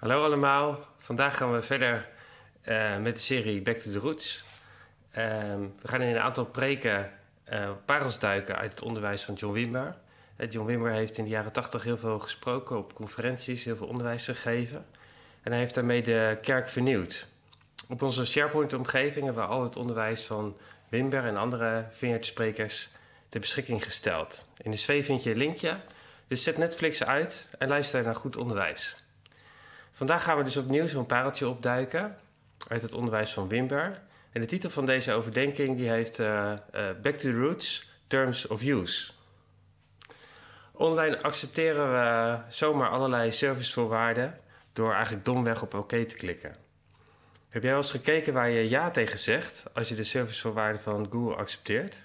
Hallo allemaal. Vandaag gaan we verder uh, met de serie Back to the Roots. Uh, we gaan in een aantal preken uh, parels duiken uit het onderwijs van John Wimber. John Wimber heeft in de jaren tachtig heel veel gesproken op conferenties, heel veel onderwijs gegeven. En hij heeft daarmee de kerk vernieuwd. Op onze SharePoint-omgeving hebben we al het onderwijs van Wimber en andere vineyardsprekers ter beschikking gesteld. In de sfeer vind je een linkje, dus zet Netflix uit en luister naar goed onderwijs. Vandaag gaan we dus opnieuw zo'n pareltje opduiken uit het onderwijs van Wimber. En de titel van deze overdenking die heeft uh, uh, Back to the Roots, Terms of Use. Online accepteren we zomaar allerlei servicevoorwaarden door eigenlijk domweg op oké te klikken. Heb jij wel eens gekeken waar je ja tegen zegt als je de servicevoorwaarden van Google accepteert?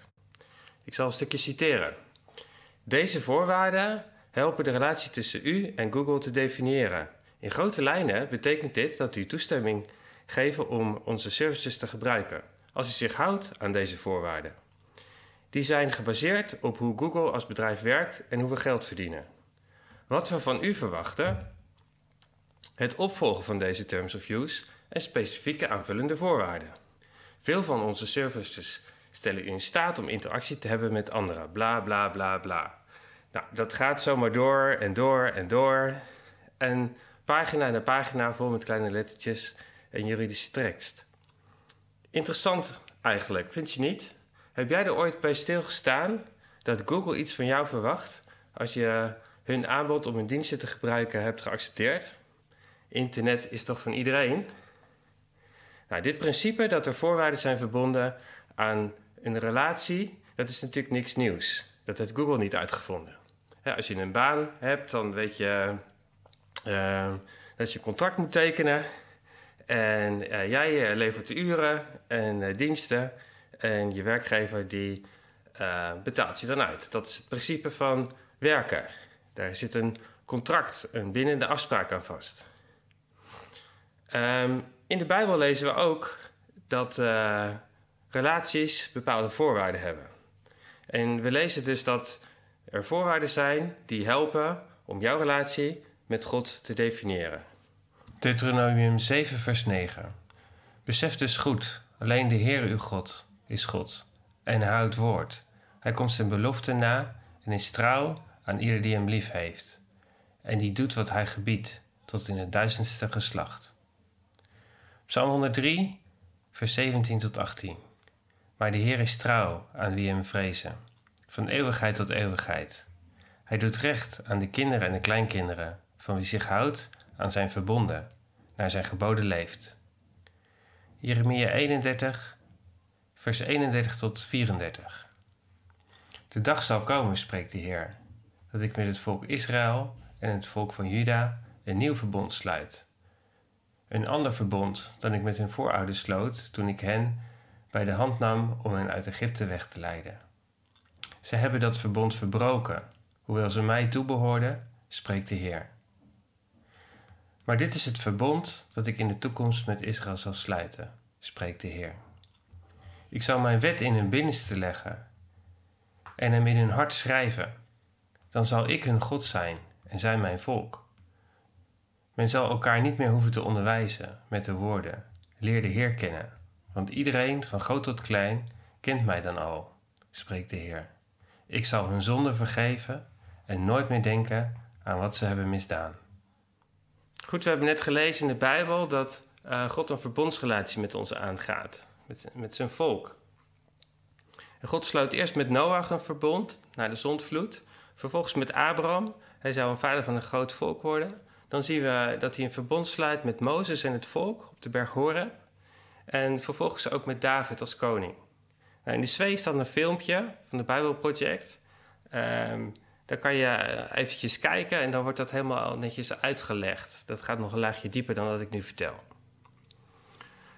Ik zal een stukje citeren. Deze voorwaarden helpen de relatie tussen u en Google te definiëren. In grote lijnen betekent dit dat u toestemming geven om onze services te gebruiken, als u zich houdt aan deze voorwaarden. Die zijn gebaseerd op hoe Google als bedrijf werkt en hoe we geld verdienen. Wat we van u verwachten, het opvolgen van deze terms of use en specifieke aanvullende voorwaarden. Veel van onze services stellen u in staat om interactie te hebben met anderen. Bla bla bla bla. Nou, dat gaat zomaar door en door en door. En pagina na pagina vol met kleine lettertjes en juridische tekst. Interessant eigenlijk, vind je niet? Heb jij er ooit bij stilgestaan dat Google iets van jou verwacht als je hun aanbod om hun diensten te gebruiken hebt geaccepteerd? Internet is toch van iedereen? Nou, dit principe dat er voorwaarden zijn verbonden aan een relatie, dat is natuurlijk niks nieuws. Dat heeft Google niet uitgevonden. Als je een baan hebt, dan weet je uh, dat je een contract moet tekenen. En uh, jij eh, levert de uren en diensten. En je werkgever die betaalt je dan uit. Dat is het principe van werken. Daar zit een contract, een bindende afspraak aan vast. Um, in de Bijbel lezen we ook dat relaties bepaalde voorwaarden hebben. En we lezen dus dat er voorwaarden zijn die helpen om jouw relatie met God te definiëren. Deuteronomium 7, vers 9. Besef dus goed, alleen de Heer uw God is God. En houdt woord. Hij komt zijn belofte na en is trouw aan ieder die hem lief heeft. En die doet wat hij gebiedt, tot in het duizendste geslacht. Psalm 103, vers 17 tot 18. Maar de Heer is trouw aan wie hem vrezen, van eeuwigheid tot eeuwigheid. Hij doet recht aan de kinderen en de kleinkinderen, van wie zich houdt aan zijn verbonden, naar zijn geboden leeft. Jeremia 31, vers 31 tot 34. De dag zal komen, spreekt de Heer, dat ik met het volk Israël en het volk van Juda een nieuw verbond sluit. Een ander verbond dan ik met hun voorouders sloot toen ik hen bij de hand nam om hen uit Egypte weg te leiden. Ze hebben dat verbond verbroken, hoewel ze mij toebehoorden, spreekt de Heer. Maar dit is het verbond dat ik in de toekomst met Israël zal sluiten, spreekt de Heer. Ik zal mijn wet in hun binnenste leggen en hem in hun hart schrijven. Dan zal ik hun God zijn en zij mijn volk. Men zal elkaar niet meer hoeven te onderwijzen met de woorden: Leer de Heer kennen want iedereen, van groot tot klein, kent mij dan al, spreekt de Heer. Ik zal hun zonde vergeven en nooit meer denken aan wat ze hebben misdaan. Goed, we hebben net gelezen in de Bijbel dat uh, God een verbondsrelatie met ons aangaat, met, met zijn volk. God sloot eerst met Noach een verbond na de zondvloed, vervolgens met Abraham. Hij zou een vader van een groot volk worden. Dan zien we dat hij een verbond sluit met Mozes en het volk op de berg Horeb. En vervolgens ook met David als koning. Nou, in de zweet staat een filmpje van de Bijbelproject. Um, daar kan je eventjes kijken en dan wordt dat helemaal netjes uitgelegd. Dat gaat nog een laagje dieper dan wat ik nu vertel.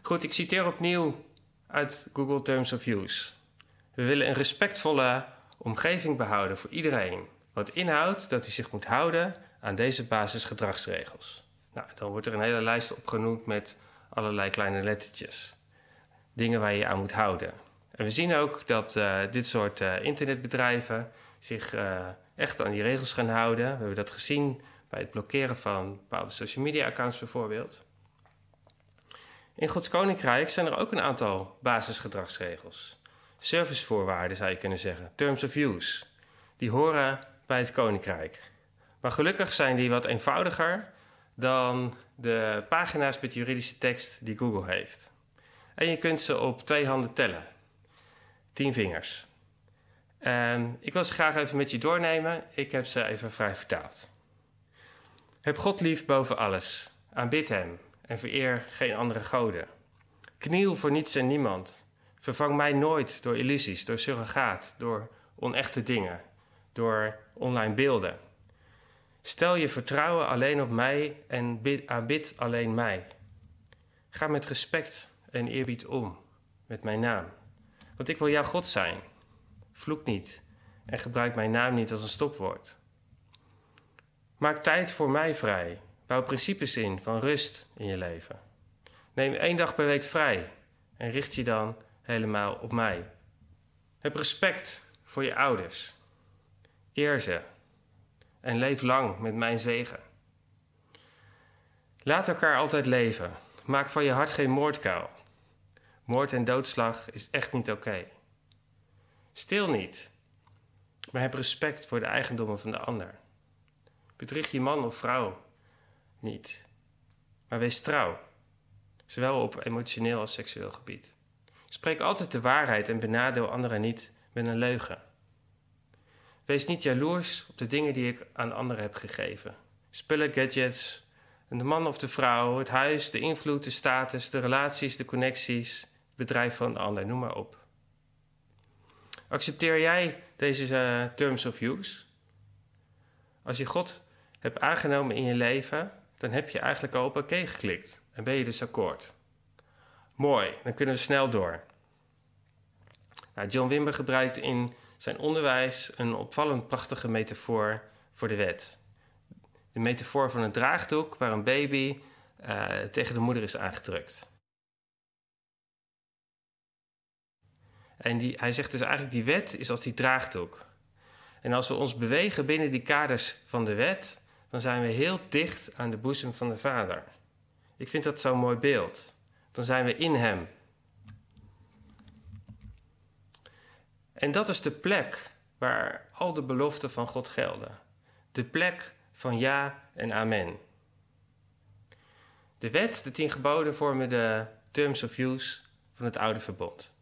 Goed, ik citeer opnieuw uit Google Terms of Use. We willen een respectvolle omgeving behouden voor iedereen. Wat inhoudt dat u zich moet houden aan deze basisgedragsregels. Nou, dan wordt er een hele lijst opgenoemd met allerlei kleine lettertjes. Dingen waar je aan moet houden. En we zien ook dat uh, dit soort uh, internetbedrijven zich echt aan die regels gaan houden. We hebben dat gezien bij het blokkeren van bepaalde social media accounts bijvoorbeeld. In Gods Koninkrijk zijn er ook een aantal basisgedragsregels. Servicevoorwaarden zou je kunnen zeggen, terms of use. Die horen bij het Koninkrijk. Maar gelukkig zijn die wat eenvoudiger dan de pagina's met juridische tekst die Google heeft. En je kunt ze op twee handen tellen. Tien vingers. En ik wil ze graag even met je doornemen. Ik heb ze even vrij vertaald. Heb God lief boven alles. Aanbid Hem en vereer geen andere goden. Kniel voor niets en niemand. Vervang mij nooit door illusies, door surrogaat, door onechte dingen, door online beelden. Stel je vertrouwen alleen op mij en aanbid alleen mij. Ga met respect en eerbied om met mijn naam. Want ik wil jouw God zijn. Vloek niet en gebruik mijn naam niet als een stopwoord. Maak tijd voor mij vrij. Bouw principes in van rust in je leven. Neem één dag per week vrij en richt je dan helemaal op mij. Heb respect voor je ouders. Eer ze en leef lang met mijn zegen. Laat elkaar altijd leven. Maak van je hart geen moordkuil. Moord en doodslag is echt niet oké. Stil niet, maar heb respect voor de eigendommen van de ander. Bedrieg je man of vrouw niet, maar wees trouw, zowel op emotioneel als seksueel gebied. Spreek altijd de waarheid en benadeel anderen niet met een leugen. Wees niet jaloers op de dingen die ik aan anderen heb gegeven. Spullen, gadgets, de man of de vrouw, het huis, de invloed, de status, de relaties, de connecties, het bedrijf van de ander, noem maar op. Accepteer jij deze uh, terms of use? Als je God hebt aangenomen in je leven, dan heb je eigenlijk al op oké geklikt en ben je dus akkoord. Mooi, dan kunnen we snel door. Nou, John Wimber gebruikt in zijn onderwijs een opvallend prachtige metafoor voor de wet. De metafoor van een draagdoek waar een baby uh, tegen de moeder is aangedrukt. En die, hij zegt dus eigenlijk die wet is als die draagdoek. En als we ons bewegen binnen die kaders van de wet, dan zijn we heel dicht aan de boezem van de Vader. Ik vind dat zo'n mooi beeld. Dan zijn we in Hem. En dat is de plek waar al de beloften van God gelden. De plek van ja en amen. De wet, de tien geboden, vormen de terms of use van het oude verbond.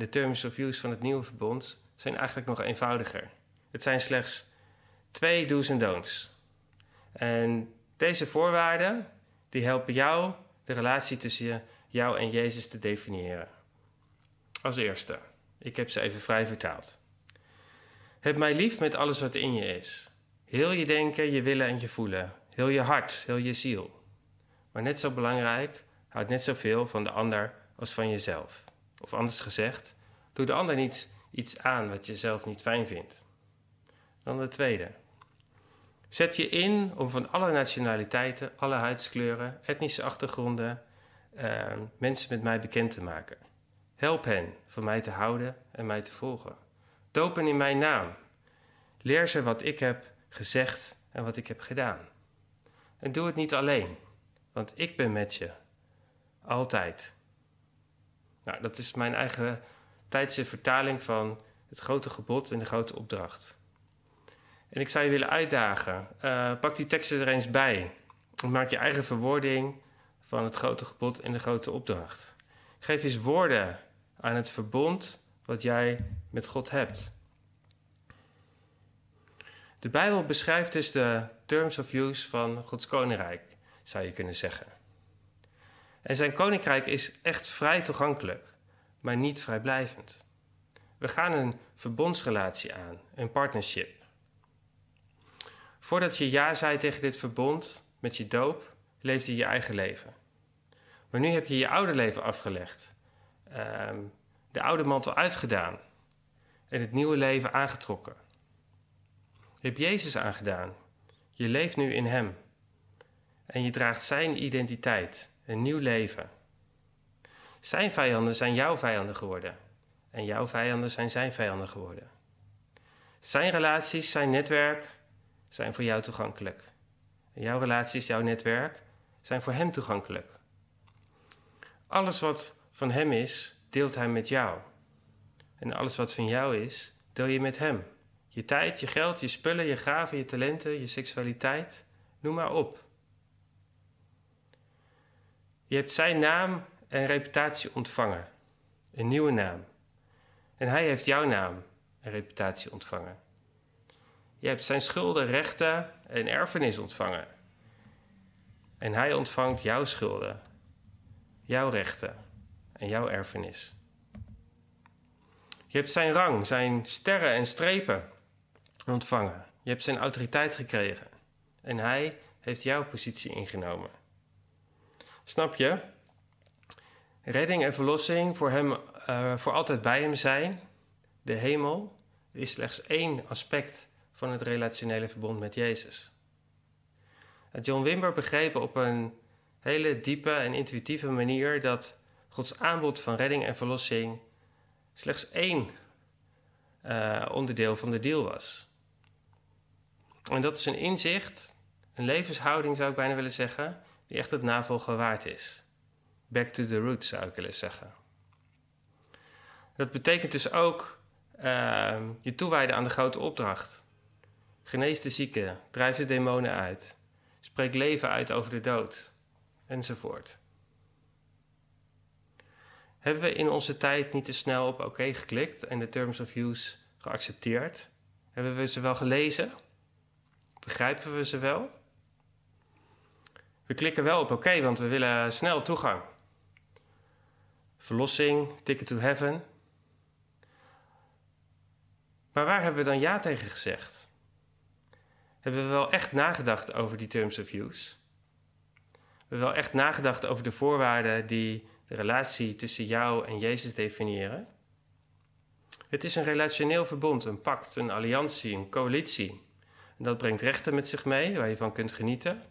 De terms of use van het nieuwe verbond zijn eigenlijk nog eenvoudiger. Het zijn slechts twee do's en don'ts. En deze voorwaarden die helpen jou de relatie tussen jou en Jezus te definiëren. Als eerste, ik heb ze even vrij vertaald. Heb mij lief met alles wat in je is. Heel je denken, je willen en je voelen. Heel je hart, heel je ziel. Maar net zo belangrijk, houd net zoveel van de ander als van jezelf. Of anders gezegd, doe de ander niet iets aan wat je zelf niet fijn vindt. Dan de tweede. Zet je in om van alle nationaliteiten, alle huidskleuren, etnische achtergronden, uh, mensen met mij bekend te maken. Help hen van mij te houden en mij te volgen. Dopen in mijn naam. Leer ze wat ik heb gezegd en wat ik heb gedaan. En doe het niet alleen, want ik ben met je. Altijd. Nou, dat is mijn eigen tijdse vertaling van het grote gebod en de grote opdracht. En ik zou je willen uitdagen, uh, pak die teksten er eens bij. Maak je eigen verwoording van het grote gebod en de grote opdracht. Geef eens woorden aan het verbond wat jij met God hebt. De Bijbel beschrijft dus de terms of use van Gods koninkrijk, zou je kunnen zeggen. En zijn koninkrijk is echt vrij toegankelijk, maar niet vrijblijvend. We gaan een verbondsrelatie aan, een partnership. Voordat je ja zei tegen dit verbond met je doop, leefde je je eigen leven. Maar nu heb je je oude leven afgelegd, ehm, de oude mantel uitgedaan en het nieuwe leven aangetrokken. Je hebt Jezus aangedaan. Je leeft nu in Hem. En je draagt Zijn identiteit, een nieuw leven. Zijn vijanden zijn jouw vijanden geworden. En jouw vijanden zijn zijn vijanden geworden. Zijn relaties, zijn netwerk zijn voor jou toegankelijk. Jouw relaties, jouw netwerk zijn voor Hem toegankelijk. Alles wat van Hem is, deelt Hij met jou. En alles wat van jou is, deel je met Hem. Je tijd, je geld, je spullen, je gaven, je talenten, je seksualiteit, noem maar op. Je hebt Zijn naam en reputatie ontvangen. Een nieuwe naam. En Hij heeft jouw naam en reputatie ontvangen. Je hebt Zijn schulden, rechten en erfenis ontvangen. En Hij ontvangt jouw schulden, jouw rechten en jouw erfenis. Je hebt zijn rang, zijn sterren en strepen ontvangen. Je hebt zijn autoriteit gekregen. En hij heeft jouw positie ingenomen. Snap je? Redding en verlossing voor hem uh, voor altijd bij hem zijn, de hemel, is slechts één aspect van het relationele verbond met Jezus. John Wimber begreep op een hele diepe en intuïtieve manier dat Gods aanbod van redding en verlossing slechts één uh, onderdeel van de deal was. En dat is een inzicht, een levenshouding zou ik bijna willen zeggen, die echt het navolgen waard is. Back to the roots zou ik willen zeggen. Dat betekent dus ook uh, je toewijden aan de grote opdracht. Genees de zieken, drijf de demonen uit, spreek leven uit over de dood, enzovoort. Hebben we in onze tijd niet te snel op oké geklikt en de terms of use geaccepteerd? Hebben we ze wel gelezen? Begrijpen we ze wel? We klikken wel op oké, want we willen snel toegang. Verlossing, ticket to heaven. Maar waar hebben we dan ja tegen gezegd? Hebben we wel echt nagedacht over die terms of use? Hebben we wel echt nagedacht over de voorwaarden die de relatie tussen jou en Jezus definiëren? Het is een relationeel verbond, een pact, een alliantie, een coalitie. En dat brengt rechten met zich mee waar je van kunt genieten,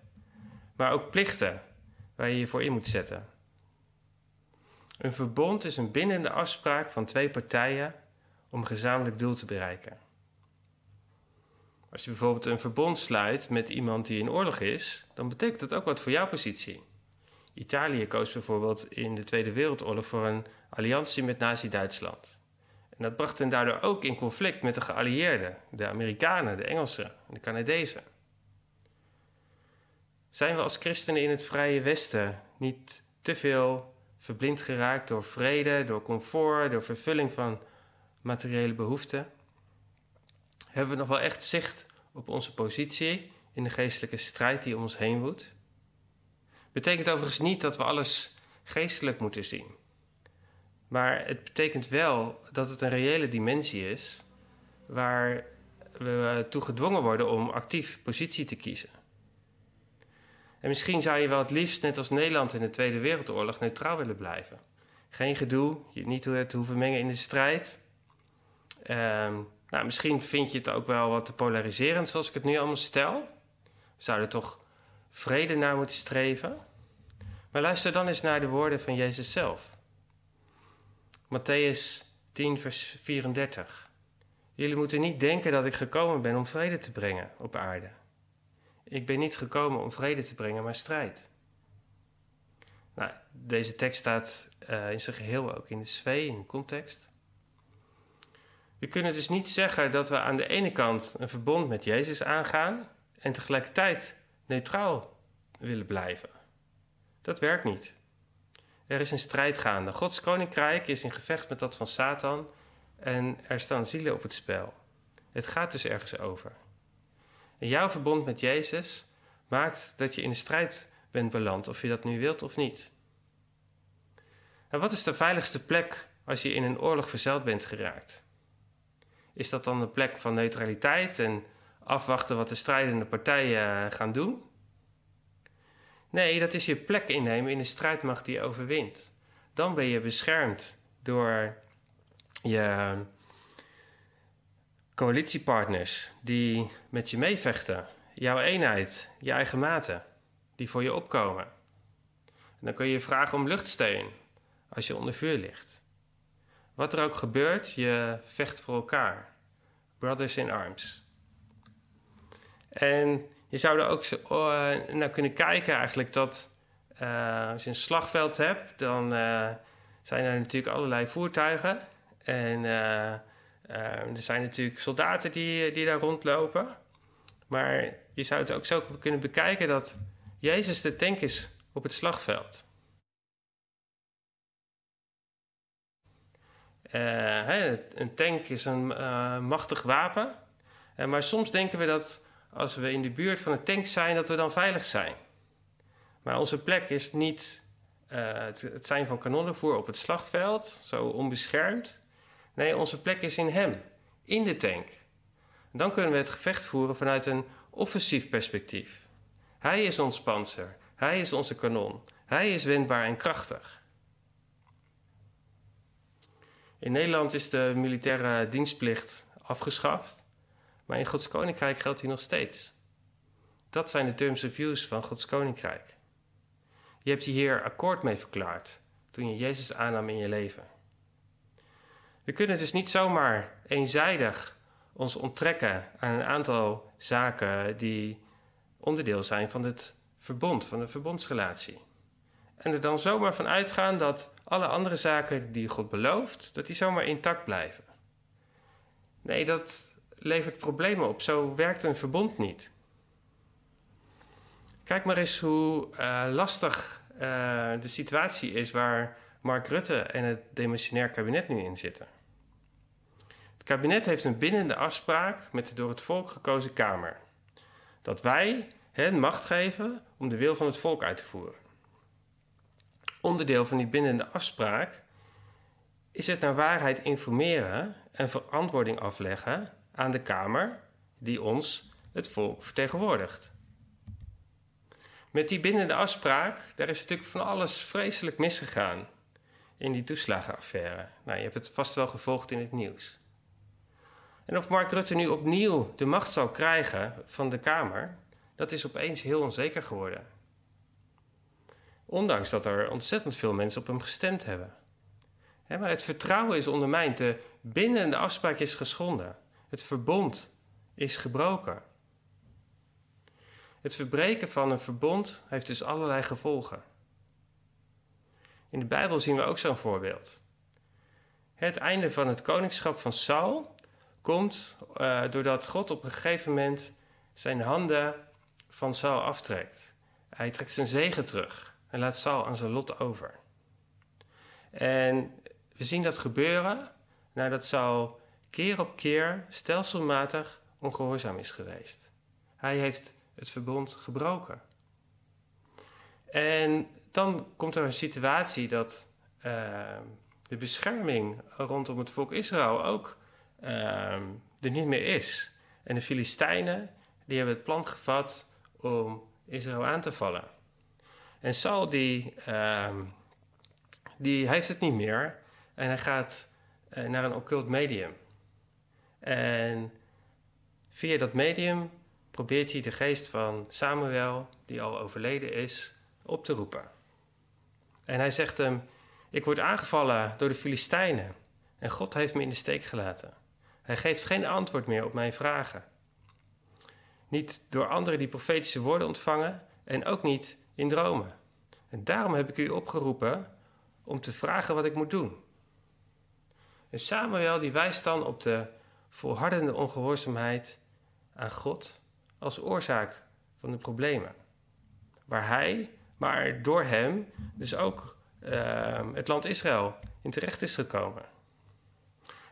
maar ook plichten waar je je voor in moet zetten. Een verbond is een bindende afspraak van twee partijen om een gezamenlijk doel te bereiken. Als je bijvoorbeeld een verbond sluit met iemand die in oorlog is, dan betekent dat ook wat voor jouw positie. Italië koos bijvoorbeeld in de Tweede Wereldoorlog voor een alliantie met Nazi-Duitsland. En dat bracht hen daardoor ook in conflict met de geallieerden, de Amerikanen, de Engelsen en de Canadezen. Zijn we als christenen in het Vrije Westen niet te veel verblind geraakt door vrede, door comfort, door vervulling van materiële behoeften? Hebben we nog wel echt zicht op onze positie in de geestelijke strijd die om ons heen woedt? Betekent overigens niet dat we alles geestelijk moeten zien. Maar het betekent wel dat het een reële dimensie is waar we toe gedwongen worden om actief positie te kiezen. En misschien zou je wel het liefst, net als Nederland in de Tweede Wereldoorlog, neutraal willen blijven. Geen gedoe, je niet te hoeven mengen in de strijd. Ehm, nou, misschien vind je het ook wel wat te polariserend zoals ik het nu allemaal stel. We zouden toch vrede naar moeten streven. Maar luister dan eens naar de woorden van Jezus zelf. Matthäus 10, vers 34. Jullie moeten niet denken dat ik gekomen ben om vrede te brengen op aarde. Ik ben niet gekomen om vrede te brengen, maar strijd. Nou, deze tekst staat uh, in zijn geheel ook in de sfeer, in de context. We kunnen dus niet zeggen dat we aan de ene kant een verbond met Jezus aangaan en tegelijkertijd neutraal willen blijven. Dat werkt niet. Er is een strijd gaande. Gods koninkrijk is in gevecht met dat van Satan en er staan zielen op het spel. Het gaat dus ergens over. Jouw verbond met Jezus maakt dat je in de strijd bent beland, of je dat nu wilt of niet. En wat is de veiligste plek als je in een oorlog verzeild bent geraakt? Is dat dan een plek van neutraliteit en afwachten wat de strijdende partijen gaan doen? Nee, dat is je plek innemen in de strijdmacht die je overwint. Dan ben je beschermd door je coalitiepartners die met je meevechten. Jouw eenheid, je eigen maten, die voor je opkomen. En dan kun je vragen om luchtsteun als je onder vuur ligt. Wat er ook gebeurt, je vecht voor elkaar. Brothers in arms. En Je zou er ook uh, naar kunnen kijken eigenlijk dat uh, als je een slagveld hebt, dan uh, zijn er natuurlijk allerlei voertuigen. En er zijn natuurlijk soldaten die, die daar rondlopen. Maar je zou het ook zo kunnen bekijken dat Jezus de tank is op het slagveld. Uh, een tank is een uh, machtig wapen. Uh, maar soms denken we dat als we in de buurt van een tank zijn, dat we dan veilig zijn. Maar onze plek is niet het, het, zijn van kanonnenvoer op het slagveld, zo onbeschermd. Nee, onze plek is in Hem, in de tank. Dan kunnen we het gevecht voeren vanuit een offensief perspectief. Hij is ons panzer, Hij is onze kanon, Hij is wendbaar en krachtig. In Nederland is de militaire dienstplicht afgeschaft, maar in Gods Koninkrijk geldt die nog steeds. Dat zijn de terms of use van Gods Koninkrijk. Je hebt hier akkoord mee verklaard toen je Jezus aannam in je leven. We kunnen dus niet zomaar eenzijdig ons onttrekken aan een aantal zaken die onderdeel zijn van het verbond, van de verbondsrelatie. En er dan zomaar van uitgaan dat alle andere zaken die God belooft, dat die zomaar intact blijven. Nee, dat levert problemen op. Zo werkt een verbond niet. Kijk maar eens hoe uh, lastig uh, de situatie is waar Mark Rutte en het demissionair kabinet nu in zitten. Kabinet heeft een bindende afspraak met de door het volk gekozen Kamer. Dat wij hen macht geven om de wil van het volk uit te voeren onderdeel van die bindende afspraak is het naar waarheid informeren en verantwoording afleggen aan de Kamer die ons, het volk, vertegenwoordigt. Met die bindende afspraak, daar is natuurlijk van alles vreselijk misgegaan in die toeslagenaffaire. Nou, je hebt het vast wel gevolgd in het nieuws. En of Mark Rutte nu opnieuw de macht zal krijgen van de Kamer, dat is opeens heel onzeker geworden. Ondanks dat er ontzettend veel mensen op hem gestemd hebben. maar het vertrouwen is ondermijnd. De bindende afspraak is geschonden. Het verbond is gebroken. Het verbreken van een verbond heeft dus allerlei gevolgen. In de Bijbel zien we ook zo'n voorbeeld. Het einde van het koningschap van Saul komt uh, doordat God op een gegeven moment zijn handen van Saul aftrekt. Hij trekt zijn zegen terug en laat Saul aan zijn lot over. En we zien dat gebeuren nadat Saul keer op keer stelselmatig ongehoorzaam is geweest. Hij heeft het verbond gebroken. En dan komt er een situatie dat uh, de bescherming rondom het volk Israël ook uh, er niet meer is. En de Filistijnen die hebben het plan gevat om Israël aan te vallen. En Saul die, uh, die heeft het niet meer en hij gaat uh, naar een occult medium. En via dat medium probeert hij de geest van Samuel, die al overleden is, op te roepen. En hij zegt hem: Ik word aangevallen door de Filistijnen en God heeft me in de steek gelaten. Hij geeft geen antwoord meer op mijn vragen. Niet door anderen die profetische woorden ontvangen en ook niet in dromen. En daarom heb ik u opgeroepen om te vragen wat ik moet doen. En Samuel die wijst dan op de volhardende ongehoorzaamheid aan God als oorzaak van de problemen. Waar hij, maar door hem, dus ook uh, het land Israël in terecht is gekomen.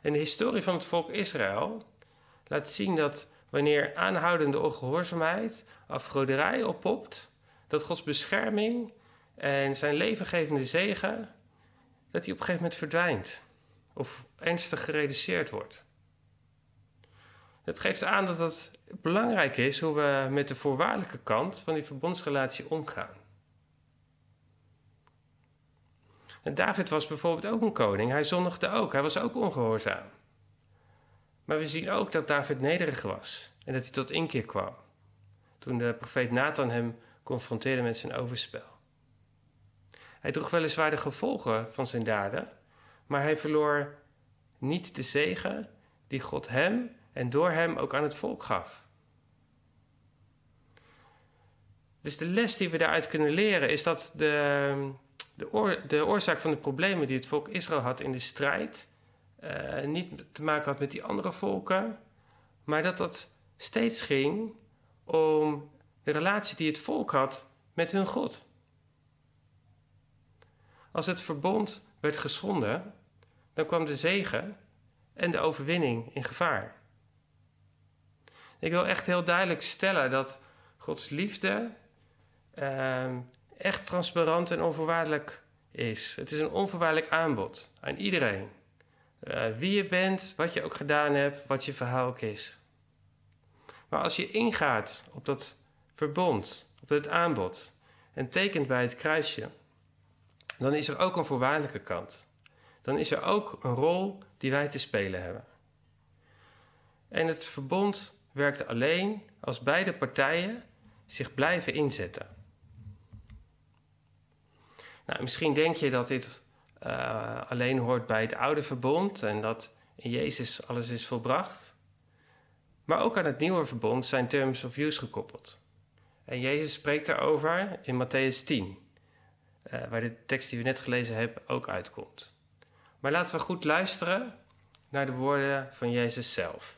En de historie van het volk Israël laat zien dat wanneer aanhoudende ongehoorzaamheid, afgoderij oppopt, dat Gods bescherming en zijn levengevende zegen, dat die op een gegeven moment verdwijnt of ernstig gereduceerd wordt. Het geeft aan dat het belangrijk is hoe we met de voorwaardelijke kant van die verbondsrelatie omgaan. David was bijvoorbeeld ook een koning. Hij zondigde ook. Hij was ook ongehoorzaam. Maar we zien ook dat David nederig was en dat hij tot inkeer kwam. Toen de profeet Nathan hem confronteerde met zijn overspel. Hij droeg weliswaar de gevolgen van zijn daden, maar hij verloor niet de zegen die God hem en door hem ook aan het volk gaf. Dus de les die we daaruit kunnen leren is dat de, de, oor, de oorzaak van de problemen die het volk Israël had in de strijd uh, niet te maken had met die andere volken, maar dat dat steeds ging om de relatie die het volk had met hun God. Als het verbond werd geschonden, dan kwam de zegen en de overwinning in gevaar. Ik wil echt heel duidelijk stellen dat Gods liefde uh, echt transparant en onvoorwaardelijk is. Het is een onvoorwaardelijk aanbod aan iedereen. Uh, wie je bent, wat je ook gedaan hebt, wat je verhaal ook is. Maar als je ingaat op dat verbond, op het aanbod en tekent bij het kruisje, dan is er ook een voorwaardelijke kant. Dan is er ook een rol die wij te spelen hebben. En het verbond werkt alleen als beide partijen zich blijven inzetten. Nou, misschien denk je dat dit uh, alleen hoort bij het oude verbond en dat in Jezus alles is volbracht. Maar ook aan het nieuwe verbond zijn terms of use gekoppeld. En Jezus spreekt daarover in Matthäus 10, uh, waar de tekst die we net gelezen hebben ook uitkomt. Maar laten we goed luisteren naar de woorden van Jezus zelf.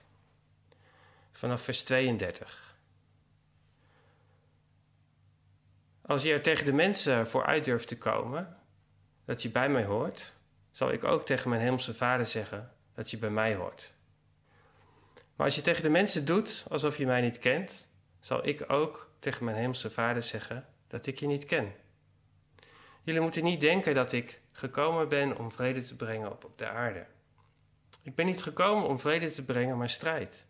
Vanaf vers 32. Als je er tegen de mensen voor uit durft te komen dat je bij mij hoort, zal ik ook tegen mijn hemelse vader zeggen dat je bij mij hoort. Maar als je tegen de mensen doet alsof je mij niet kent, zal ik ook tegen mijn hemelse vader zeggen dat ik je niet ken. Jullie moeten niet denken dat ik gekomen ben om vrede te brengen op, op de aarde. Ik ben niet gekomen om vrede te brengen, maar strijd.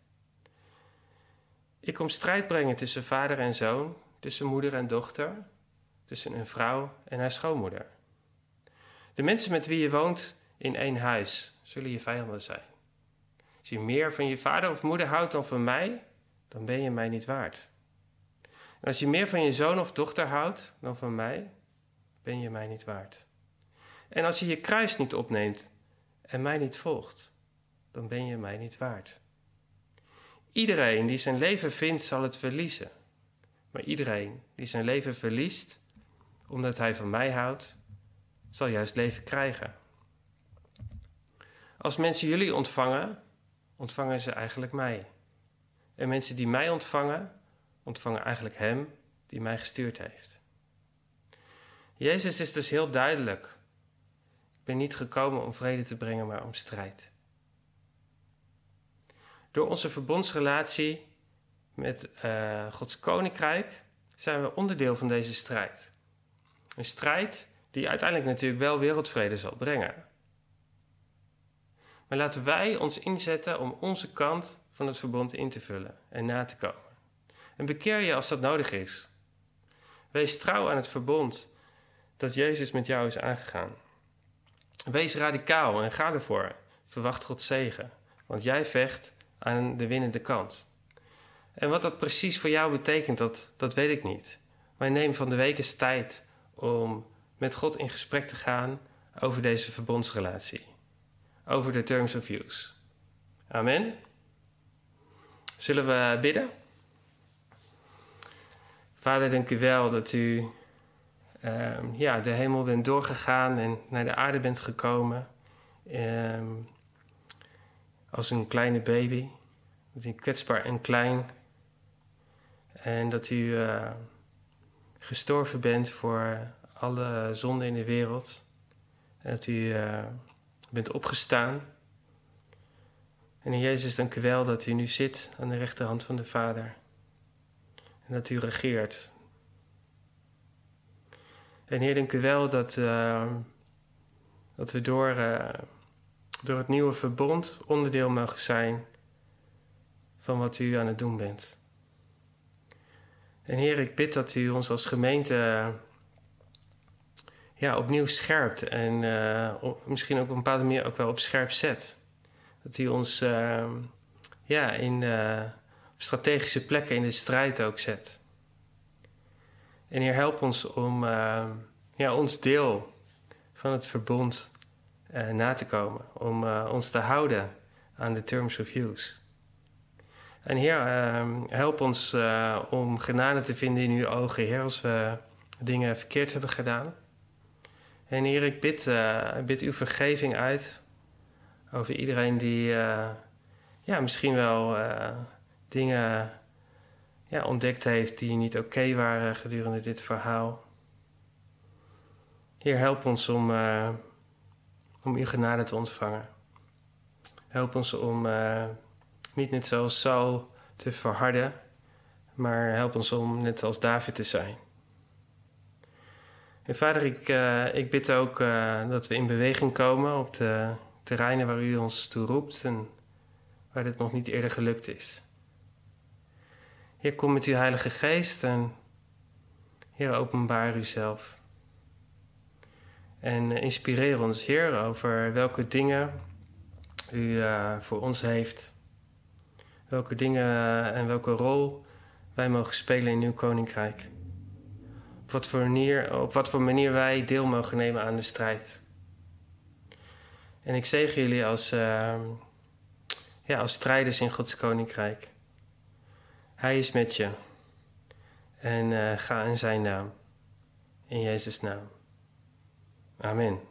Ik kom strijd brengen tussen vader en zoon, tussen moeder en dochter, tussen een vrouw en haar schoonmoeder. De mensen met wie je woont in één huis zullen je vijanden zijn. Als je meer van je vader of moeder houdt dan van mij, dan ben je mij niet waard. En als je meer van je zoon of dochter houdt dan van mij, ben je mij niet waard. En als je je kruis niet opneemt en mij niet volgt, dan ben je mij niet waard. Iedereen die zijn leven vindt, zal het verliezen. Maar iedereen die zijn leven verliest, omdat hij van mij houdt, zal juist leven krijgen. Als mensen jullie ontvangen, ontvangen ze eigenlijk mij. En mensen die mij ontvangen, ontvangen eigenlijk Hem die mij gestuurd heeft. Jezus is dus heel duidelijk. Ik ben niet gekomen om vrede te brengen, maar om strijd. Door onze verbondsrelatie met uh, Gods koninkrijk zijn we onderdeel van deze strijd. Een strijd die uiteindelijk natuurlijk wel wereldvrede zal brengen. Maar laten wij ons inzetten om onze kant van het verbond in te vullen en na te komen. En bekeer je als dat nodig is. Wees trouw aan het verbond dat Jezus met jou is aangegaan. Wees radicaal en ga ervoor. Verwacht God zegen, want jij vecht aan de winnende kant. En wat dat precies voor jou betekent, dat, dat weet ik niet. Maar neem van de week eens tijd om met God in gesprek te gaan over deze verbondsrelatie. Over de terms of use. Amen. Zullen we bidden? Vader, dank u wel dat u uh, ja, de hemel bent doorgegaan en naar de aarde bent gekomen. Uh, als een kleine baby. Dat u kwetsbaar en klein. En dat u uh, gestorven bent voor alle zonden in de wereld. En dat u uh, bent opgestaan. En in Jezus, dank u wel dat u nu zit aan de rechterhand van de Vader. En dat u regeert. En Heer, dank u wel dat, uh, dat we door, door het nieuwe verbond onderdeel mogen zijn van wat u aan het doen bent. En Heer, ik bid dat u ons als gemeente ja, opnieuw scherpt en uh, misschien ook op een bepaalde manier ook wel op scherp zet. Dat u ons uh, ja, in, uh, op strategische plekken in de strijd ook zet. En Heer, help ons om ja, ons deel van het verbond na te komen. Om ons te houden aan de terms of use. En Heer, ehm, help ons uh, om genade te vinden in uw ogen, Heer, als we dingen verkeerd hebben gedaan. En Heer, ik bid, uh, bid uw vergeving uit over iedereen die uh, ja, misschien wel dingen ja, ontdekt heeft die niet oké waren gedurende dit verhaal. Heer, help ons om, om uw genade te ontvangen. Help ons om niet net zoals Saul te verharden, maar help ons om net als David te zijn. En vader, ik, uh, ik bid ook uh, dat we in beweging komen op de terreinen waar u ons toe roept en waar dit nog niet eerder gelukt is. Heer, kom met uw Heilige Geest en Heer, openbaar uzelf. En inspireer ons, Heer, over welke dingen u uh, voor ons heeft welke dingen en welke rol wij mogen spelen in uw koninkrijk. Op wat voor manier, op wat voor manier wij deel mogen nemen aan de strijd. En ik zegen jullie als, uh, ja, als strijders in Gods koninkrijk. Hij is met je. En uh, ga in zijn naam. In Jezus' naam. Amen.